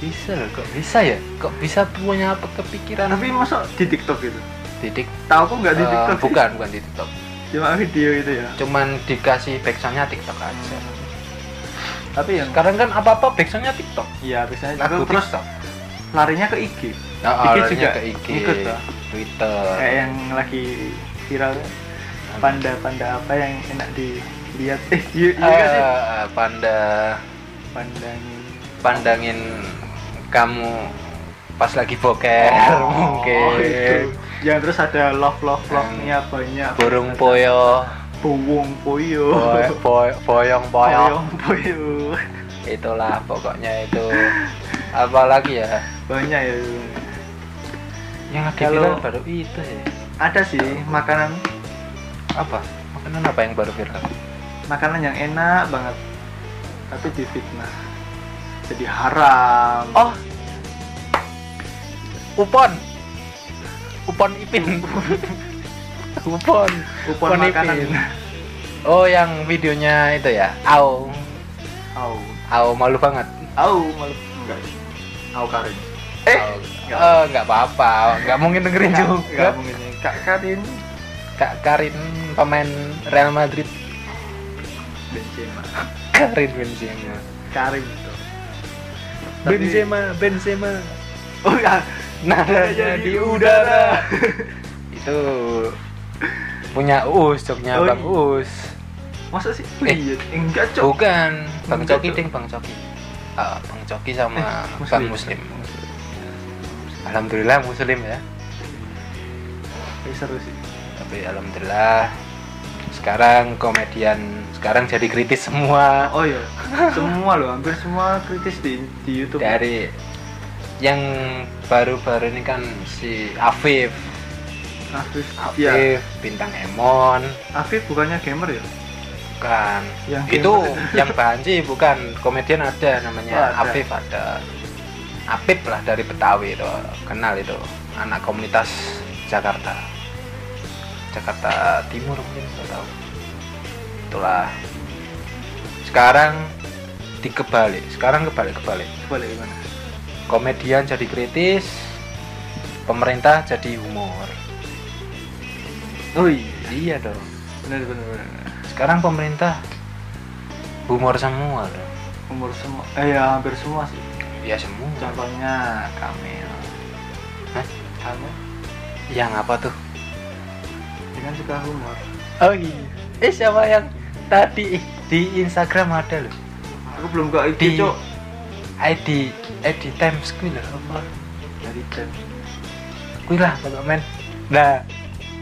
Speaker 2: bisa loh kok bisa ya? Kok bisa punya apa kepikiran?
Speaker 1: Tapi masa di TikTok gitu
Speaker 2: titik
Speaker 1: tahu kok nggak di
Speaker 2: Eh,
Speaker 1: TikTok sih?
Speaker 2: bukan bukan di TikTok.
Speaker 1: Cuma video itu ya?
Speaker 2: Cuman dikasih backsoundnya TikTok aja.
Speaker 1: Tapi yang
Speaker 2: sekarang kan apa apa backsoundnya TikTok.
Speaker 1: Iya biasanya
Speaker 2: lagu
Speaker 1: terus
Speaker 2: TikTok.
Speaker 1: larinya ke IG
Speaker 2: nah,
Speaker 1: IG juga
Speaker 2: ke IG
Speaker 1: ikut tuh.
Speaker 2: Twitter.
Speaker 1: Kayak yang lagi viral panda panda apa yang enak dilihat? Eh iya nggak sih?
Speaker 2: Eh, panda.
Speaker 1: Pandangin.
Speaker 2: Pandangin kamu pas lagi boker mungkin.
Speaker 1: itu. yang terus ada love love love nya banyak.
Speaker 2: Burung poyo.
Speaker 1: Bowong poyo.
Speaker 2: Boy, boy, boyong boyong.
Speaker 1: Poyo.
Speaker 2: Itulah pokoknya itu. Apalagi ya?
Speaker 1: Banyak ya.
Speaker 2: Yang lagi
Speaker 1: Kalau-
Speaker 2: viral baru itu ya
Speaker 1: ada sih makanan.
Speaker 2: Apa? Makanan apa yang baru viral?
Speaker 1: Makanan yang enak banget. Tapi difitnah jadi haram
Speaker 2: oh. Upon. Upon ipin. <laughs> Upon.
Speaker 1: Upon
Speaker 2: Upon
Speaker 1: makanan.
Speaker 2: Ipin. oh yang videonya itu ya. Au.
Speaker 1: Au.
Speaker 2: Au malu banget.
Speaker 1: Au malu. Enggak. Au karin. Eh
Speaker 2: Au.
Speaker 1: nggak.
Speaker 2: Eh, apa-apa. Nggak mungkin dengerin juga.
Speaker 1: nggak mungkin. Kak karin.
Speaker 2: Kak Karin pemain Real Madrid.
Speaker 1: Benzema.
Speaker 2: Karin Benzema.
Speaker 1: Karim itu Tapi-
Speaker 2: Benzema Benzema.
Speaker 1: Oh ya.
Speaker 2: Nadanya di udara. <laughs> itu punya Uus joknya
Speaker 1: Oh,
Speaker 2: Bang
Speaker 1: iya.
Speaker 2: Uus
Speaker 1: masa sih?
Speaker 2: Eh,
Speaker 1: iya enggak cok.
Speaker 2: bukan. Bang
Speaker 1: Enggak,
Speaker 2: Coki
Speaker 1: Cok.
Speaker 2: ding Bang Coki. Ah, Bang Coki sama
Speaker 1: Eh,
Speaker 2: Bang Muslim. Alhamdulillah Muslim ya.
Speaker 1: Tapi seru sih.
Speaker 2: Tapi Alhamdulillah sekarang komedian sekarang jadi kritis semua.
Speaker 1: Oh iya. Semua loh hampir semua kritis di di YouTube.
Speaker 2: Dari yang baru-baru ini kan si Afif.
Speaker 1: Afif ya
Speaker 2: Afif bintang Emon.
Speaker 1: Afif bukannya gamer ya?
Speaker 2: Bukan.
Speaker 1: Yang
Speaker 2: itu
Speaker 1: gamer. <laughs>
Speaker 2: yang Banji bukan. Komedian ada namanya
Speaker 1: Oh, ada.
Speaker 2: Afif ada. Apip lah dari Betawi itu kenal itu. Anak komunitas Jakarta. Jakarta Timur mungkin nggak tahu itulah. Sekarang dikebalik. Sekarang kebalik kebalik.
Speaker 1: Boleh gimana?
Speaker 2: Komedian jadi kritis pemerintah jadi humor.
Speaker 1: Oh iya.
Speaker 2: Iya dong
Speaker 1: benar benar benar.
Speaker 2: Sekarang pemerintah humor semua dong
Speaker 1: umur semua. Eh ya hampir semua sih.
Speaker 2: Ya semua.
Speaker 1: Contohnya Kamil
Speaker 2: Hah?
Speaker 1: Kamil
Speaker 2: yang apa tuh?
Speaker 1: Dengan suka humor.
Speaker 2: Oh iya. Eh siapa yang tadi di Instagram ada loh.
Speaker 1: Aku belum
Speaker 2: di
Speaker 1: itu cok
Speaker 2: ID ID Times kuwi lho. Apa?
Speaker 1: Dari chat
Speaker 2: kuwi lah pokoknya men. Nah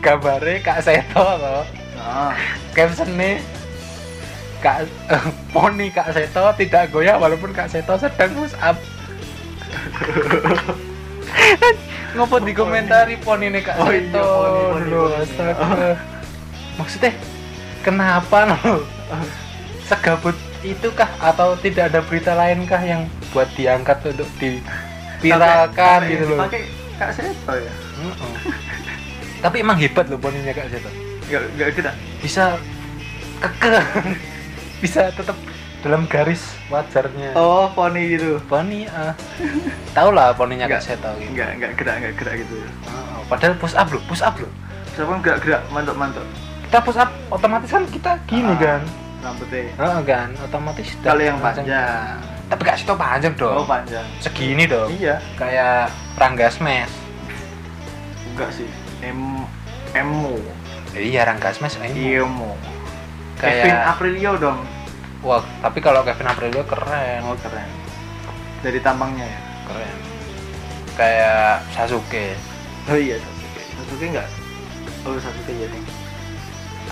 Speaker 2: gambarnya Kak Seto loh
Speaker 1: ah.
Speaker 2: Captionnya Kak poni Kak Seto tidak goyah walaupun Kak Seto sedang push <laughs> up ngopo dikomentari poni nih Kak
Speaker 1: Oh iya,
Speaker 2: Seto.
Speaker 1: poni, poni,
Speaker 2: Loh,
Speaker 1: poni.
Speaker 2: astaga. maksudnya kenapa? Loh segabut itu kah atau tidak ada berita lain kah yang buat diangkat untuk diviralkan
Speaker 1: Sampai-
Speaker 2: gitu loh?
Speaker 1: pakai kak Seto ya?
Speaker 2: Tapi emang hebat loh poninya Kak Seto.
Speaker 1: Nggak nggak kita
Speaker 2: bisa kekeh. Bisa tetap dalam garis wajarnya.
Speaker 1: Oh poni gitu.
Speaker 2: Poni ah. Tau lah poninya Kak. Seto gitu.
Speaker 1: Nggak nggak gerak nggak gerak gitu ya.
Speaker 2: Oh, padahal push up loh push up loh.
Speaker 1: Siapa nggak gerak mantap mantap
Speaker 2: kita push up otomatis kan kita gini
Speaker 1: Ah.
Speaker 2: kan?
Speaker 1: rambutnya.
Speaker 2: Heeh kan? Otomatis
Speaker 1: kalau yang
Speaker 2: panjang.
Speaker 1: panjang.
Speaker 2: Tapi Kak Seto panjang dong
Speaker 1: oh panjang.
Speaker 2: Segini dong
Speaker 1: iya.
Speaker 2: Kayak Rangga Smash.
Speaker 1: Enggak sih. Em emo
Speaker 2: iya Rangga Smash
Speaker 1: emo Kevin
Speaker 2: kayak
Speaker 1: Aprilio dong.
Speaker 2: Wah tapi kalau Kevin Aprilio keren.
Speaker 1: Oh keren. Dari tampangnya ya?
Speaker 2: Keren. Kayak Sasuke.
Speaker 1: Oh iya Sasuke. Sasuke. Enggak? Oh Sasuke ya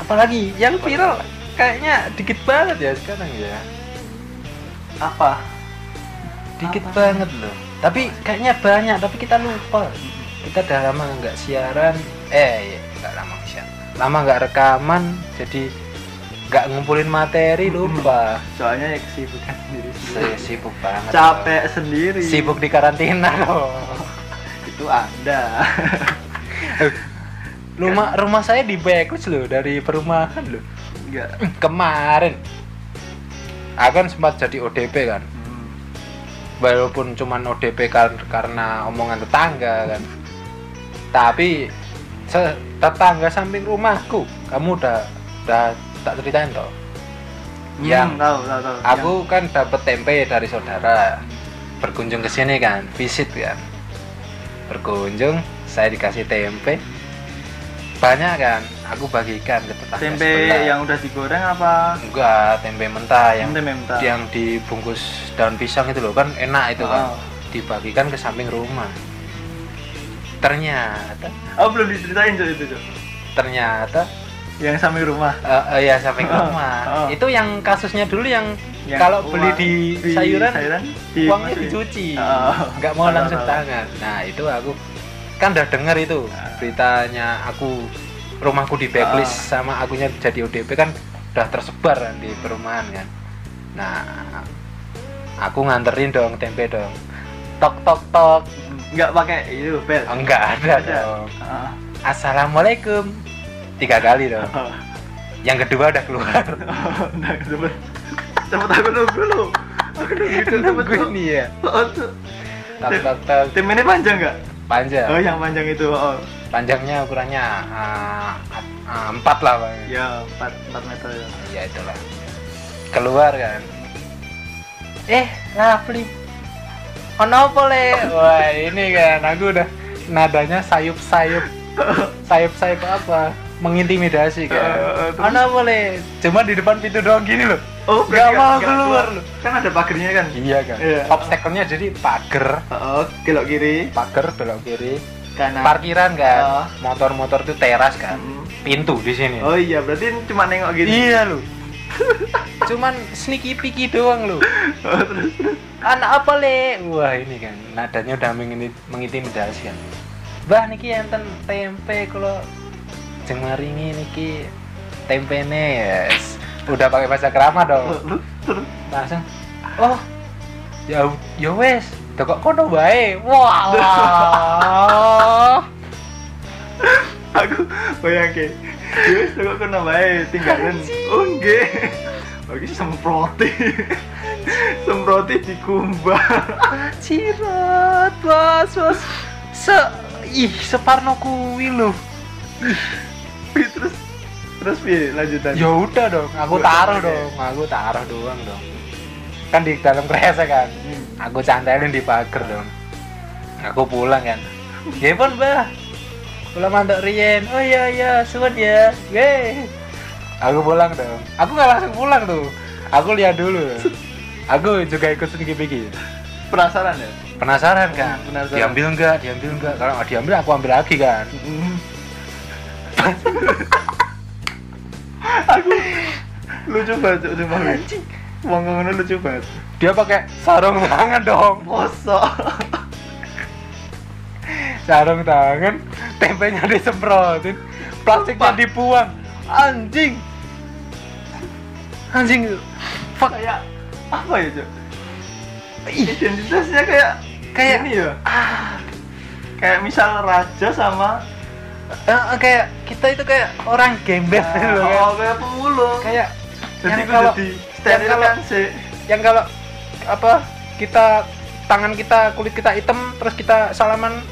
Speaker 2: apalagi yang viral kayaknya dikit banget ya sekarang ya.
Speaker 1: Apa?
Speaker 2: Dikit
Speaker 1: Apa?
Speaker 2: banget loh. Tapi kayaknya banyak tapi kita lupa. Kita udah lama nggak siaran. Eh iya, nggak lama siaran. Lama nggak rekaman jadi nggak ngumpulin materi lupa.
Speaker 1: Soalnya ya kesibukan sendiri
Speaker 2: saya sibuk banget.
Speaker 1: Capek sendiri.
Speaker 2: Loh. sibuk di karantina. Loh <laughs>
Speaker 1: itu anda <laughs>
Speaker 2: rumah rumah saya di backlist loh dari perumahan loh.
Speaker 1: Enggak.
Speaker 2: Kemarin. Aku kan sempat jadi ODP kan.
Speaker 1: Hmm.
Speaker 2: walaupun cuman ODP kar- karena omongan tetangga kan. Tapi tetangga samping rumahku kamu udah udah tak ceritain toh? Yang-
Speaker 1: Hmm, tahu tahu tahu.
Speaker 2: aku kan dapet tempe dari saudara. Berkunjung ke sini kan visit kan. Berkunjung saya dikasih tempe banyak kan aku bagikan ke tetangga
Speaker 1: tempe
Speaker 2: sebelah.
Speaker 1: yang udah digoreng apa?
Speaker 2: Enggak tempe mentah yang
Speaker 1: tempe mentah.
Speaker 2: yang dibungkus daun pisang itu loh kan enak itu kan.
Speaker 1: Oh.
Speaker 2: dibagikan ke samping rumah. Ternyata
Speaker 1: oh belum diceritain itu Cok.
Speaker 2: ternyata
Speaker 1: yang samping rumah.
Speaker 2: Eh, eh, ya samping
Speaker 1: Oh, <laughs>
Speaker 2: rumah.
Speaker 1: oh.
Speaker 2: itu yang kasusnya dulu yang,
Speaker 1: Yang
Speaker 2: kalau beli di,
Speaker 1: di
Speaker 2: sayuran,
Speaker 1: sayuran,
Speaker 2: uangnya dicuci.
Speaker 1: Oh,
Speaker 2: nggak mau langsung tangan. Nah itu aku kan udah denger itu
Speaker 1: Ah.
Speaker 2: beritanya aku rumahku di backlist
Speaker 1: Ah.
Speaker 2: sama akunya jadi ODP kan udah tersebar kan di perumahan kan. Nah aku nganterin dong tempe dong. Tok tok tok.
Speaker 1: Nggak pakai itu bel?
Speaker 2: Enggak ada
Speaker 1: Ada.
Speaker 2: dong.
Speaker 1: Ah.
Speaker 2: assalamualaikum. Tiga kali dong.
Speaker 1: Oh.
Speaker 2: yang kedua udah keluar. <laughs>
Speaker 1: Nah cepet cepet aku nunggu lu. Aku nunggu itu cepet
Speaker 2: nunggu ini ya
Speaker 1: oh,
Speaker 2: tok tok tok.
Speaker 1: Tim ini panjang nggak
Speaker 2: panjang.
Speaker 1: Oh yang panjang itu oh
Speaker 2: panjangnya ukurannya ah, ah, empat lah Bang.
Speaker 1: ya 4, 4 meter ya.
Speaker 2: Ya itulah. Keluar kan? Eh Rafli. Ono apa le? Wah ini kan aku udah nadanya sayup sayup sayup sayup apa mengintimidasi kan
Speaker 1: eh, terus?
Speaker 2: apa le cuma di depan pintu doang gini loh.
Speaker 1: Oh berarti
Speaker 2: mau keluar. lu.
Speaker 1: kan ada pagernya kan?
Speaker 2: Iya kan.
Speaker 1: Iya.
Speaker 2: obstacle-nya jadi pagar.
Speaker 1: Oh belok kiri.
Speaker 2: Pagar belok kiri.
Speaker 1: Kanan.
Speaker 2: Parkiran kan.
Speaker 1: Oh.
Speaker 2: motor-motor itu teras kan.
Speaker 1: Mm.
Speaker 2: pintu di sini.
Speaker 1: Oh iya berarti cuma nengok gini.
Speaker 2: Iya lu <laughs> cuman sneaky picky doang lu
Speaker 1: Oh,
Speaker 2: anak apa le? Wah ini kan. Nadanya udah mengintimidasi kan. Bah niki enten tempe kalau jemaringi niki tempe yes. Udah pakai bahasa kerama dong. Langsung oh ya ya wes kok kono bae wah <laughs>
Speaker 1: aku bayangke wis kok kena bae tinggalan oh nggih. Lagi semproti. Semproti dikumbah.
Speaker 2: Cirat, bos, bos. Se ih, separno kuwi lho.
Speaker 1: Terus terus piye lanjutan
Speaker 2: Ya udah dong, aku taruh dong, aku taruh doang dong. Kan di dalam kresek kan.
Speaker 1: Hmm.
Speaker 2: Aku cantelin di pagar dong. Aku pulang kan. Ya pun, Mbah. Pulang mantuk Rien. Oh iya iya, suwun ya. Weh. Aku pulang dong. Aku nggak langsung pulang tuh. Aku lihat dulu. Aku juga ikut sedikit pikir.
Speaker 1: penasaran ya
Speaker 2: Penasaran kan?
Speaker 1: Penasaran.
Speaker 2: Diambil enggak? Diambil enggak? Kalau nggak diambil aku ambil lagi kan.
Speaker 1: Aku lucu banget sumpah
Speaker 2: Anjing.
Speaker 1: wong ngono lucu banget.
Speaker 2: Dia pakai sarung tangan dong.
Speaker 1: mosok.
Speaker 2: Sarung tangan tempenya disemprotin plastiknya dibuang. Anjing. Anjing fuck.
Speaker 1: Kayak apa ya cok identitasnya kayak
Speaker 2: Kayak-
Speaker 1: ini ya.
Speaker 2: Ah.
Speaker 1: Kayak misal raja sama
Speaker 2: eh, kayak kita itu kayak orang gembel gitu loh
Speaker 1: oh, kayak pemulung
Speaker 2: kayak
Speaker 1: jadi
Speaker 2: yang kalau
Speaker 1: jadi
Speaker 2: yang kalau
Speaker 1: kan sih
Speaker 2: yang kalau apa kita tangan kita kulit kita hitam terus kita salaman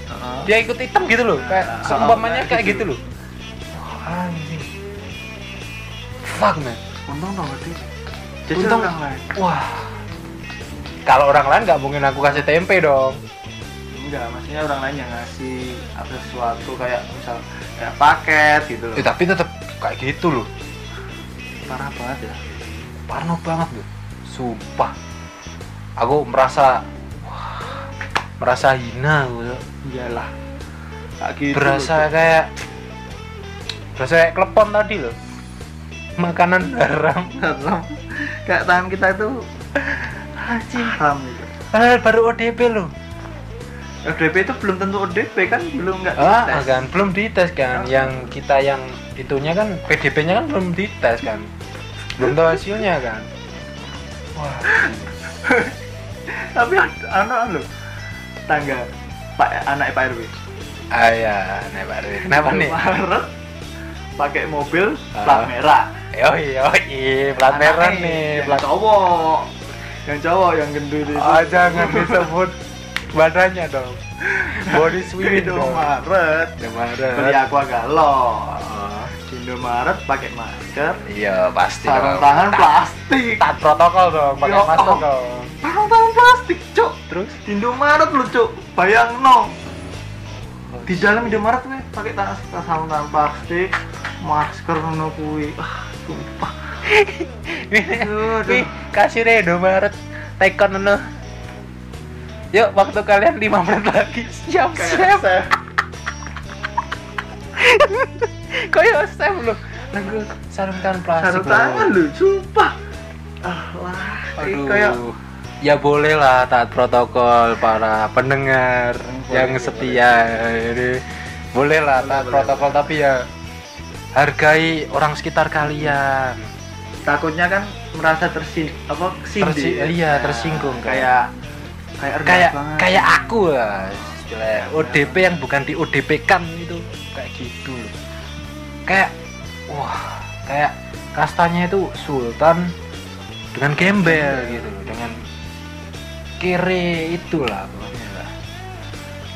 Speaker 2: dia ikut hitam gitu loh kayak
Speaker 1: Ah,
Speaker 2: seumpamanya
Speaker 1: kayak
Speaker 2: kayak
Speaker 1: gitu.
Speaker 2: gitu loh. Wah, anjing. Fuck man.
Speaker 1: Untung dong berarti. Jadi
Speaker 2: Untung-
Speaker 1: orang lain.
Speaker 2: Wah. Kalau orang lain nggak mungkin aku kasih tempe dong.
Speaker 1: Enggak maksudnya orang lain yang ngasih apa sesuatu kayak misal kayak paket gitu loh
Speaker 2: Eh, tapi tetap kayak gitu loh.
Speaker 1: parah banget ya
Speaker 2: Parno banget loh. Sumpah. Aku merasa wah, merasa hina loh.
Speaker 1: iyalah kayak gitu
Speaker 2: Berasa
Speaker 1: loh,
Speaker 2: kayak berasa kayak klepon tadi loh. Makanan haram. <laughs>
Speaker 1: Haram kayak tangan kita itu haram gitu
Speaker 2: Padahal baru ODP loh.
Speaker 1: ODP itu belum tentu ODP kan belum nggak
Speaker 2: Ah,
Speaker 1: dites.
Speaker 2: kan belum dites kan.
Speaker 1: Oh.
Speaker 2: Yang kita yang itunya kan PDP-nya kan belum dites kan. Belum tahu hasilnya kan. Wah. <laughs>
Speaker 1: tapi anak lo tangga pak anak pak rw
Speaker 2: Ah ya, nih Pak Rwi. Kenapa nih?
Speaker 1: Maret pakai mobil
Speaker 2: Ah.
Speaker 1: plat merah
Speaker 2: Yo yo plat merah nih, plat
Speaker 1: cowok yang cowok yang gendut itu
Speaker 2: Oh, jangan disebut <laughs> badannya dong. Body <laughs> swimming dong.
Speaker 1: Indomaret beli
Speaker 2: Kemarin.
Speaker 1: aqua galon Indomaret pakai masker
Speaker 2: Iya pasti.
Speaker 1: sarung
Speaker 2: dong.
Speaker 1: tangan plastik
Speaker 2: Taat protokol dong, pakai
Speaker 1: Yo,
Speaker 2: masker
Speaker 1: oh.
Speaker 2: dong.
Speaker 1: sarung tangan plastik cok
Speaker 2: Terus?
Speaker 1: di Indomaret lu cok bayang no di dalam Indomaret weh pakai tas tas sarung tangan plastik masker no kuwi ah sumpah <laughs>
Speaker 2: Nih, kasih Indomaret Tekon no. Yuk, waktu kalian 5 menit lagi. Siap,
Speaker 1: kayak
Speaker 2: siap.
Speaker 1: chef.
Speaker 2: Kayak chef lu. Lagu sarung tangan plastik.
Speaker 1: sarung tangan lu sumpah alah
Speaker 2: Aduh.
Speaker 1: kayak
Speaker 2: ya boleh lah taat protokol para pendengar
Speaker 1: Boleh,
Speaker 2: yang
Speaker 1: boleh,
Speaker 2: setia ini boleh lah
Speaker 1: Boleh,
Speaker 2: taat
Speaker 1: boleh.
Speaker 2: protokol tapi ya hargai orang sekitar kalian
Speaker 1: takutnya kan merasa tersin apa
Speaker 2: Tersi-
Speaker 1: ya.
Speaker 2: iya,
Speaker 1: Nah,
Speaker 2: tersinggung kan.
Speaker 1: Kayak kayak banget.
Speaker 2: kayak aku lah istilahnya ODP yang bukan di ODP kan itu kayak gitu. Kayak wah kayak kastanya itu sultan dengan gembel gitu dengan kiri itulah pokoknya lah.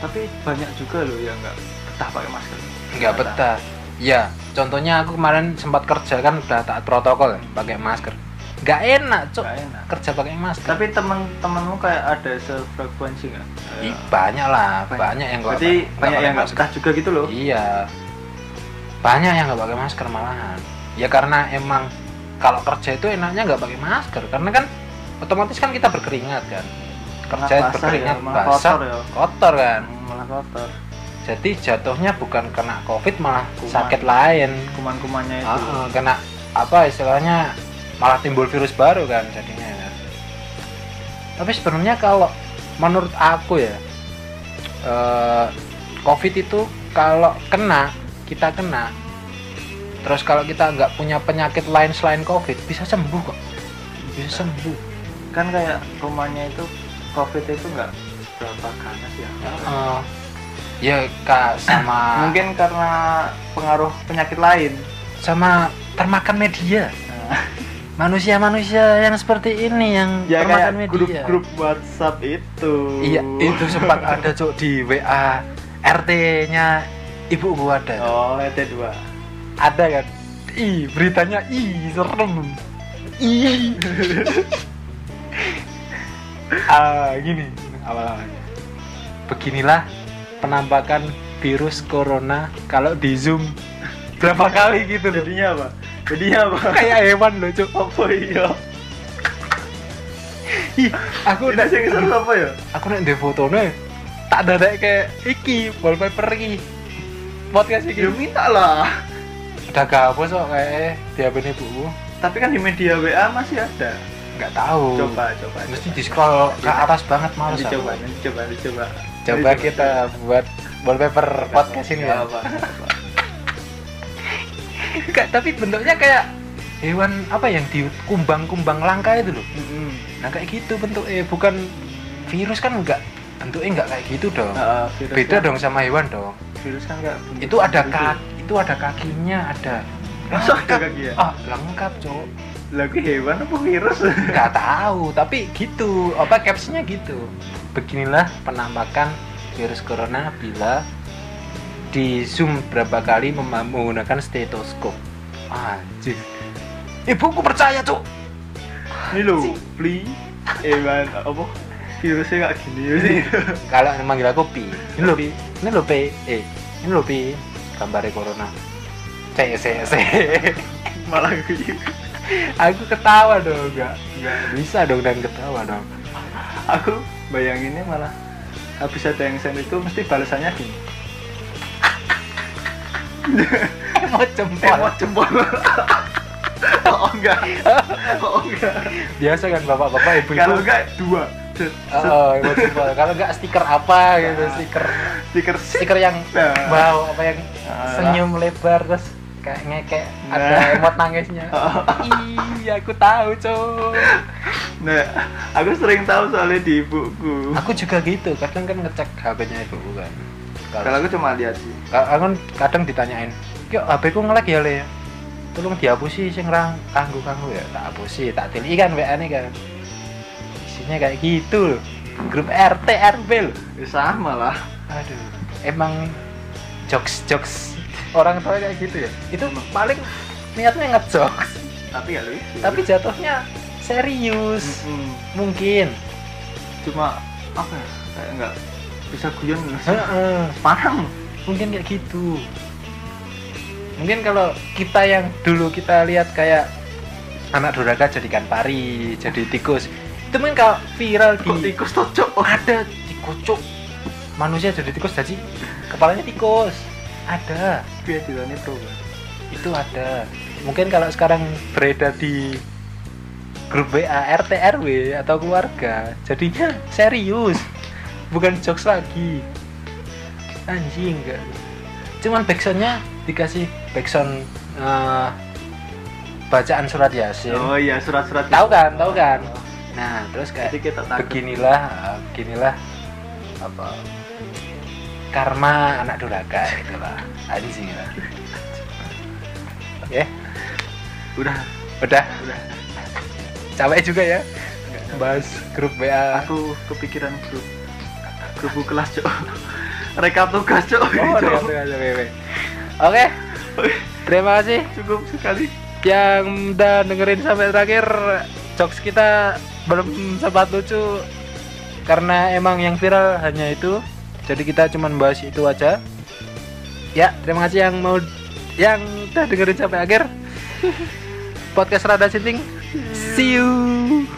Speaker 1: Tapi banyak juga loh yang nggak betah pakai masker.
Speaker 2: Nggak betah. ya contohnya aku kemarin sempat kerja kan udah taat protokol ya, pakai masker nggak enak cok
Speaker 1: enak.
Speaker 2: kerja pakai masker
Speaker 1: tapi teman-temanmu kayak ada sefrekuensi nggak
Speaker 2: Ih, banyak lah
Speaker 1: Banyak.
Speaker 2: banyak, yang nggak
Speaker 1: berarti banyak yang nggak betah juga gitu loh
Speaker 2: Iya. Banyak yang nggak pakai masker malahan. Ya karena emang kalau kerja itu enaknya nggak pakai masker karena kan otomatis kan kita berkeringat kan. Kerja
Speaker 1: basah
Speaker 2: berkeringat
Speaker 1: ya,
Speaker 2: basah,
Speaker 1: kotor ya.
Speaker 2: kotor kan.
Speaker 1: Hmm, malah kotor
Speaker 2: Jadi jatuhnya bukan kena covid malah
Speaker 1: Kuman.
Speaker 2: sakit lain.
Speaker 1: kuman-kumannya itu
Speaker 2: Ah, kena apa istilahnya malah timbul virus baru kan jadinya. kan. Tapi sebenarnya kalau menurut aku ya eh, covid itu kalau kena kita kena terus kalau kita nggak punya penyakit lain selain covid bisa sembuh kok. Bisa sembuh.
Speaker 1: Kan kayak kumannya itu covid itu nggak seberapa ganas ya.
Speaker 2: Eh, ya kak sama <clears throat>
Speaker 1: mungkin karena pengaruh penyakit lain.
Speaker 2: Sama termakan media.
Speaker 1: Nah, <laughs>
Speaker 2: manusia-manusia yang seperti ini yang
Speaker 1: ya
Speaker 2: termakan
Speaker 1: kayak
Speaker 2: media.
Speaker 1: grup-grup WhatsApp itu.
Speaker 2: Iya itu sempat ada cok di WA RT-nya ibu gua ada
Speaker 1: oh RT 2
Speaker 2: ada kan? Ih beritanya ih serem. Ih <laughs> ah gini awal-awalnya. Beginilah penampakan virus corona kalau di zoom berapa kali gitu loh.
Speaker 1: Jadinya apa? Jadinya apa? <laughs>
Speaker 2: Kayak hewan loh cuk.
Speaker 1: Apa iya?
Speaker 2: Aku
Speaker 1: udah sih ngeser apa ya?
Speaker 2: Aku nek ndek fotone tak ada kayak iki wallpaper iki. Podcast iki.
Speaker 1: Ya minta lah.
Speaker 2: Udah gabus kok kayak di HP ini buku
Speaker 1: tapi kan di media WA masih ada.
Speaker 2: Nggak tahu.
Speaker 1: Coba coba
Speaker 2: mesti di scroll ke atas banget males
Speaker 1: coba coba coba.
Speaker 2: Coba kita buat wallpaper podcast ini ya Enggak, tapi bentuknya kayak hewan apa yang di kumbang-kumbang langka itu loh. Nah kayak gitu bentuknya. Bukan virus kan enggak. Bentuknya enggak kayak gitu dong. Beda dong sama hewan dong.
Speaker 1: Virus kan enggak
Speaker 2: itu ada kaki itu ada kakinya ada.
Speaker 1: Masa ada kaki ya?
Speaker 2: ah lengkap cowok
Speaker 1: lagi hewan apa virus?
Speaker 2: Nggak tahu tapi gitu. Apa captionnya gitu. Beginilah penampakan virus corona bila di zoom berapa kali menggunakan stetoskop? Anjir. Ibuku percaya cuk.
Speaker 1: Ini lo pli. Hewan apa? Virusnya kayak gini sih
Speaker 2: kalau manggil aku pi. Ini lo pi. Ini lo pi. Eh ini lo pi. Gambarnya corona. C c c
Speaker 1: malah gitu
Speaker 2: aku ketawa dong nggak nggak bisa dong dan ketawa dong.
Speaker 1: Aku bayanginnya malah habis ada yang send itu mesti balasannya gini <laughs>
Speaker 2: mau jempol
Speaker 1: emot jempol <laughs> oh enggak oh enggak
Speaker 2: biasa kan bapak-bapak ibu-ibu
Speaker 1: kalau enggak dua set.
Speaker 2: Oh, emot jempol. Kalau nggak stiker apa gitu,
Speaker 1: Ah.
Speaker 2: stiker
Speaker 1: stiker
Speaker 2: stiker yang
Speaker 1: Nah.
Speaker 2: wow apa yang senyum lebar terus kayak ngekek ada
Speaker 1: Nah.
Speaker 2: emot nangisnya. <laughs> Iya, aku tahu, Cok.
Speaker 1: nah aku sering tahu soalnya di ibuku
Speaker 2: Aku juga gitu, kadang kan ngecek HP-nya ibuku kan.
Speaker 1: Kalau aku cuma lihat sih
Speaker 2: aku kan kadang ditanyain, "Yo, HP ku ngelag ya, Le?" Tolong dihapusi sing rang kanggo kanggo ya, tak hapusi, tak tiliki kan WA-ne kan. Isinya kayak gitu loh. Grup RT RW loh.
Speaker 1: ya sama lah
Speaker 2: Aduh, emang jokes jokes orang tua kayak gitu ya. Itu paling niatnya ngejokes,
Speaker 1: tapi ya lucu
Speaker 2: tapi jatuhnya serius.
Speaker 1: Mm-mm.
Speaker 2: Mungkin.
Speaker 1: cuma apa ya kayak enggak bisa guyon
Speaker 2: Heeh,
Speaker 1: parang
Speaker 2: mungkin kayak gitu. Mungkin kalau kita yang dulu kita lihat kayak anak durhaka jadikan pari, jadi tikus. Itu mungkin kalau viral
Speaker 1: kok
Speaker 2: di
Speaker 1: tikus tocok oh,
Speaker 2: ada tikus. Manusia jadi tikus jadi kepalanya tikus. Ada.
Speaker 1: biar dilani bro
Speaker 2: itu ada mungkin kalau sekarang beredar di grup WA RT RW atau keluarga jadinya serius bukan jokes lagi. Anjing enggak. Cuman backsoundnya dikasih backsound eh, bacaan surat yasin.
Speaker 1: Oh iya surat-surat
Speaker 2: tahu kan tahu kan? Nah terus kayak
Speaker 1: jadi kita takut
Speaker 2: beginilah beginilah apa karma anak durhaka itulah anjing lah ya.
Speaker 1: Udah.
Speaker 2: Udah.
Speaker 1: Udah.
Speaker 2: Capek juga ya bahas grup WA
Speaker 1: aku kepikiran grup grup kelas cok rekap tugas cok
Speaker 2: oh
Speaker 1: Cok.
Speaker 2: udah. oke terima kasih.
Speaker 1: Cukup sekali.
Speaker 2: Yang udah dengerin sampai terakhir jokes kita belum sempat lucu. Karena emang yang viral hanya itu. Jadi kita cuma bahas itu aja. Ya terima kasih yang mau yang udah dengerin sampai akhir. <laughs> Podcast Rada Sinting. See you